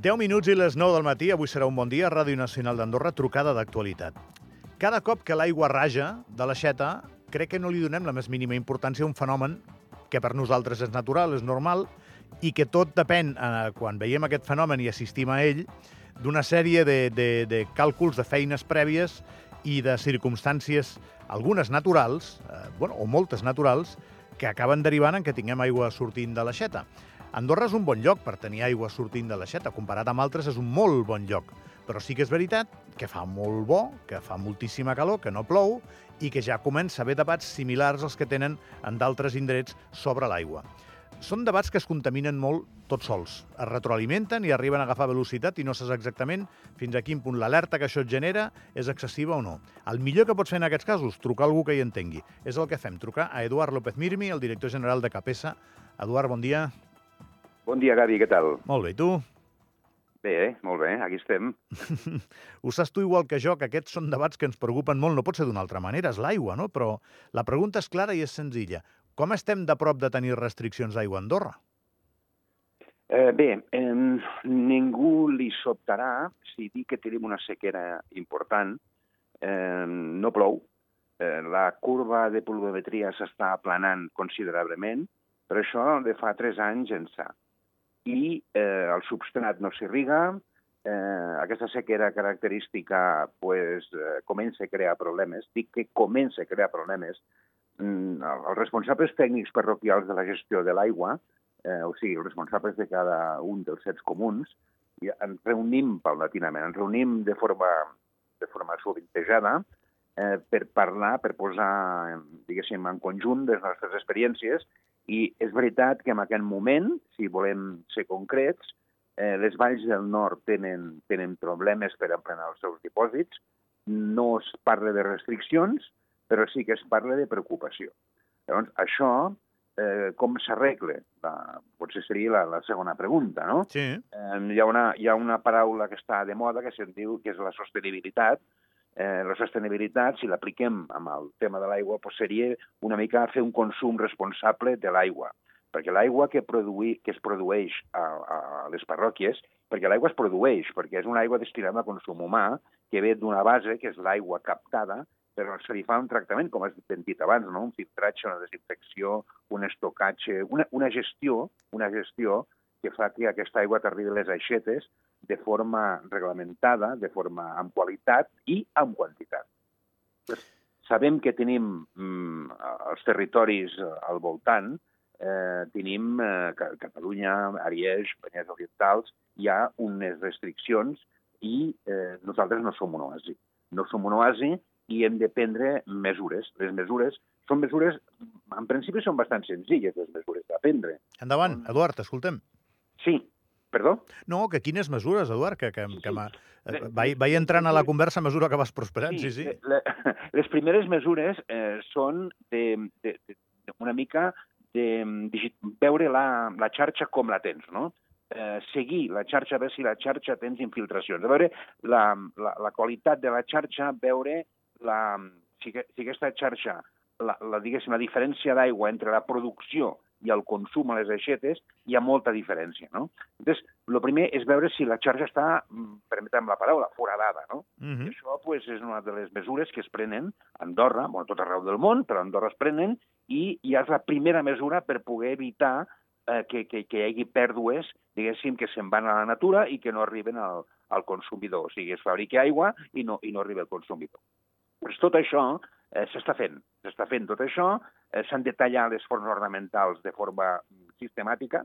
10 minuts i les 9 del matí, avui serà un bon dia, Ràdio Nacional d'Andorra, trucada d'actualitat. Cada cop que l'aigua raja de l'aixeta, crec que no li donem la més mínima importància a un fenomen que per nosaltres és natural, és normal, i que tot depèn, eh, quan veiem aquest fenomen i assistim a ell, d'una sèrie de, de, de càlculs, de feines prèvies i de circumstàncies, algunes naturals, eh, bueno, o moltes naturals, que acaben derivant en que tinguem aigua sortint de l'aixeta. Andorra és un bon lloc per tenir aigua sortint de l'aixeta. Comparat amb altres, és un molt bon lloc. Però sí que és veritat que fa molt bo, que fa moltíssima calor, que no plou i que ja comença a haver debats similars als que tenen en d'altres indrets sobre l'aigua. Són debats que es contaminen molt tots sols. Es retroalimenten i arriben a agafar velocitat i no saps exactament fins a quin punt l'alerta que això et genera és excessiva o no. El millor que pots fer en aquests casos, trucar algú que hi entengui. És el que fem, trucar a Eduard López Mirmi, el director general de Capesa. Eduard, bon dia. Bon dia, Gavi, què tal? Molt bé, tu? Bé, eh? molt bé, aquí estem. Ho saps tu igual que jo, que aquests són debats que ens preocupen molt, no pot ser d'una altra manera, és l'aigua, no? Però la pregunta és clara i és senzilla. Com estem de prop de tenir restriccions d'aigua a Andorra? Eh, bé, eh, ningú li sobtarà si dic que tenim una sequera important. Eh, no plou. Eh, la curva de pluviometria s'està aplanant considerablement, però això de fa tres anys ençà. I eh, el substrat no s'irriga, eh, aquesta sequera característica pues, eh, comença a crear problemes. Dic que comença a crear problemes. Mm, els responsables tècnics parroquials de la gestió de l'aigua eh, o sigui, els responsables de cada un dels sets comuns, i ens reunim paulatinament, ens reunim de forma, de forma sovintejada eh, per parlar, per posar, diguéssim, en conjunt les nostres experiències, i és veritat que en aquest moment, si volem ser concrets, eh, les valls del nord tenen, tenen problemes per emplenar els seus dipòsits, no es parla de restriccions, però sí que es parla de preocupació. Llavors, això eh, com s'arregla? Potser seria la, la segona pregunta, no? Sí. Eh, hi, ha una, hi ha una paraula que està de moda que se'n diu que és la sostenibilitat. Eh, la sostenibilitat, si l'apliquem amb el tema de l'aigua, doncs seria una mica fer un consum responsable de l'aigua. Perquè l'aigua que, produï, que es produeix a, a les parròquies, perquè l'aigua es produeix, perquè és una aigua destinada a consum humà, que ve d'una base, que és l'aigua captada, però se li fa un tractament, com has dit abans, no? un filtratge, una desinfecció, un estocatge, una, una gestió, una gestió que fa que aquesta aigua t'arribi a les aixetes de forma reglamentada, de forma amb qualitat i amb quantitat. Pues, sabem que tenim mm, els territoris al voltant, eh, tenim eh, Catalunya, Ariège, Penyes Orientals, hi ha unes restriccions i eh, nosaltres no som un oasi. No som un oasi i hem de prendre mesures. Les mesures són mesures, en principi són bastant senzilles, les mesures a prendre. Endavant, Eduard, escoltem. Sí, perdó? No, que quines mesures, Eduard, que, que, que sí. Eh, vaig, vaig entrant a la conversa a mesura que vas prosperant, sí, sí. sí. Le, les primeres mesures eh, són de, de, de, una mica de, de veure la, la xarxa com la tens, no? eh, seguir la xarxa, veure si la xarxa tens infiltracions, a veure la, la, la qualitat de la xarxa, veure la, si, si aquesta xarxa, la, la, diguéssim, la diferència d'aigua entre la producció i el consum a les aixetes, hi ha molta diferència, no? Llavors, el primer és veure si la xarxa està, mm, permetem la paraula, foradada, no? Uh -huh. I això pues, és una de les mesures que es prenen a Andorra, bueno, tot arreu del món, però a Andorra es prenen, i ja és la primera mesura per poder evitar eh, que, que, que hi hagi pèrdues, diguéssim, que se'n van a la natura i que no arriben al, al consumidor. O sigui, es fabriqui aigua i no, i no arriba al consumidor. Pues tot això eh, s'està fent. S'està fent tot això, eh, s'han de tallar les forns ornamentals de forma sistemàtica,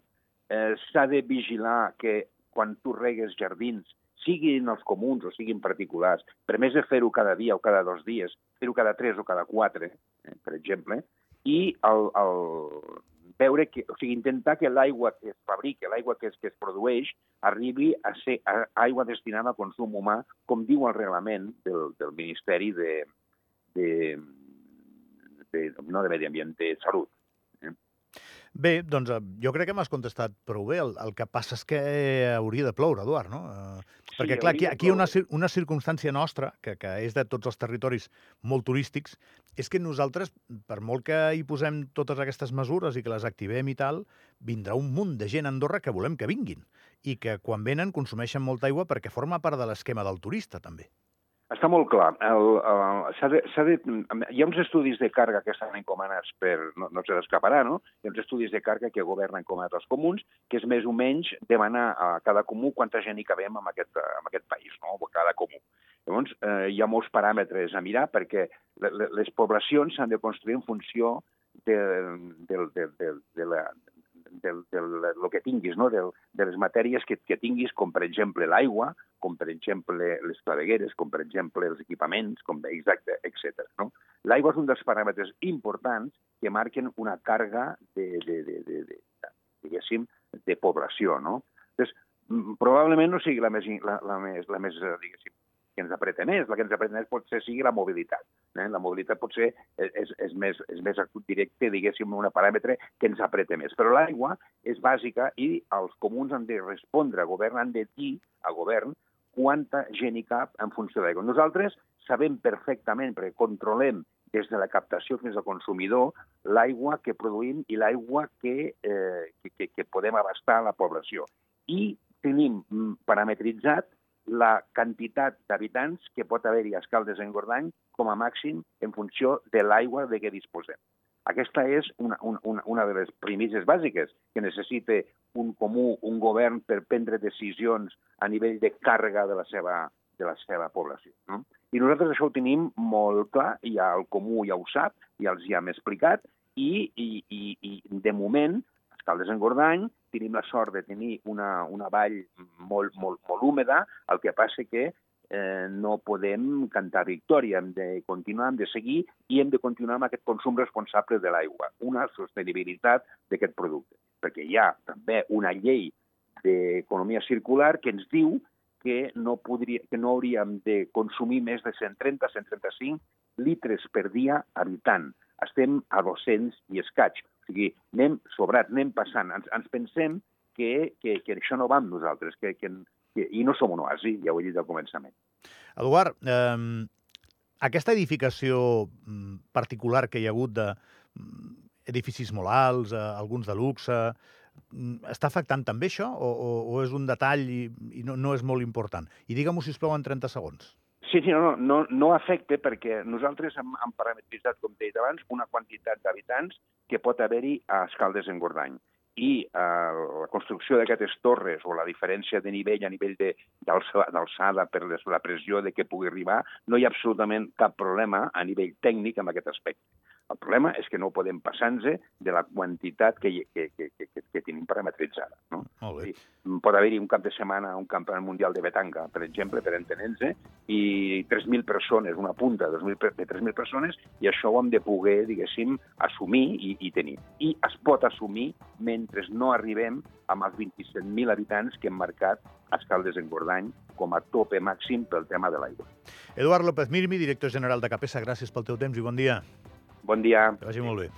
eh, s'ha de vigilar que quan tu regues jardins, siguin els comuns o siguin particulars, per més de fer-ho cada dia o cada dos dies, fer-ho cada tres o cada quatre, eh, per exemple, i el, el, veure que, o sigui, intentar que l'aigua que es fabrica, l'aigua que es, que es produeix, arribi a ser a, aigua destinada a consum humà, com diu el reglament del, del Ministeri de, de, de, no de Medi Ambient, de Salut. Eh? Bé, doncs eh, jo crec que m'has contestat prou bé. El, el que passa és que hauria de ploure, Eduard, no? Eh, Sí, perquè, clar, aquí, aquí hi ha una, una circumstància nostra, que, que és de tots els territoris molt turístics, és que nosaltres, per molt que hi posem totes aquestes mesures i que les activem i tal, vindrà un munt de gent a Andorra que volem que vinguin i que quan venen consumeixen molta aigua perquè forma part de l'esquema del turista, també. Està molt clar. El, el, de, de, hi ha uns estudis de càrrega que estan encomanats per... No, no se l'escaparà, no? Hi ha uns estudis de càrrega que governen encomanats als comuns, que és més o menys demanar a cada comú quanta gent hi cabem en aquest, en aquest país, no? Cada comú. Llavors, eh, hi ha molts paràmetres a mirar perquè le- le- les poblacions s'han de construir en funció de, del, del, del, de la, del, del, del que tinguis, no? del, de les matèries que, que tinguis, com per exemple l'aigua, com per exemple les clavegueres, com per exemple els equipaments, com exacte, etc. No? L'aigua és un dels paràmetres importants que marquen una càrrega de, de, de, de, de, diguéssim, de població. No? Entonces, probablement no sigui la més, la, la més, la més eh, que ens apreta més. La que ens apreta més potser sigui la mobilitat. Eh? La mobilitat potser és, és, és, més, és més directe, diguéssim, un paràmetre que ens apreta més. Però l'aigua és bàsica i els comuns han de respondre, el govern han de dir al govern quanta gent hi cap en funció de l'aigua. Nosaltres sabem perfectament, perquè controlem des de la captació fins al consumidor l'aigua que produïm i l'aigua que, eh, que, que, que podem abastar a la població. I tenim mm, parametritzat la quantitat d'habitants que pot haver-hi a Escaldes en Gordany com a màxim en funció de l'aigua de què disposem. Aquesta és una, una, una de les premisses bàsiques que necessita un comú, un govern per prendre decisions a nivell de càrrega de la seva, de la seva població. No? I nosaltres això ho tenim molt clar, i ja el comú ja ho sap, ja els hi hem explicat, i, i, i, i de moment, Escaldes en Gordany, tenim la sort de tenir una, una vall molt, molt, molt húmeda, el que passa que eh, no podem cantar victòria, hem de continuar, hem de seguir i hem de continuar amb aquest consum responsable de l'aigua, una sostenibilitat d'aquest producte. Perquè hi ha també una llei d'economia circular que ens diu que no, podria, que no hauríem de consumir més de 130-135 litres per dia habitant. Estem a 200 i escaig. O sigui, anem sobrats, anem passant. Ens, ens pensem que, que, que això no va amb nosaltres, que, que, que, i no som un oasi, ja ho he dit al començament. Eduard, eh, aquesta edificació mm, particular que hi ha hagut de mm, edificis molt alts, eh, alguns de luxe, mm, està afectant també això o, o, o és un detall i, i no, no és molt important? I digue-m'ho, sisplau, en 30 segons. Sí, sí, no, no, no afecta perquè nosaltres hem, hem parametritzat, com dit abans, una quantitat d'habitants que pot haver-hi a Escaldes en Gordany. I eh, la construcció d'aquestes torres o la diferència de nivell a nivell d'alçada per les, la pressió de què pugui arribar, no hi ha absolutament cap problema a nivell tècnic amb aquest aspecte. El problema és que no podem passar-nos de la quantitat que, que, que, que, que, que tenim parametritzada. No? Molt bé. Sí. Pot haver-hi un cap de setmana un campionat mundial de Betanga, per exemple, per entenents, i 3.000 persones, una punta de 2.000 per- de 3.000 persones, i això ho hem de poder, diguéssim, assumir i, i tenir. I es pot assumir mentre no arribem amb els 27.000 habitants que hem marcat a Escaldes en Gordany com a tope màxim pel tema de l'aigua. Eduard López Mirmi, director general de Capesa, gràcies pel teu temps i bon dia. Bon dia. Que vagi molt bé.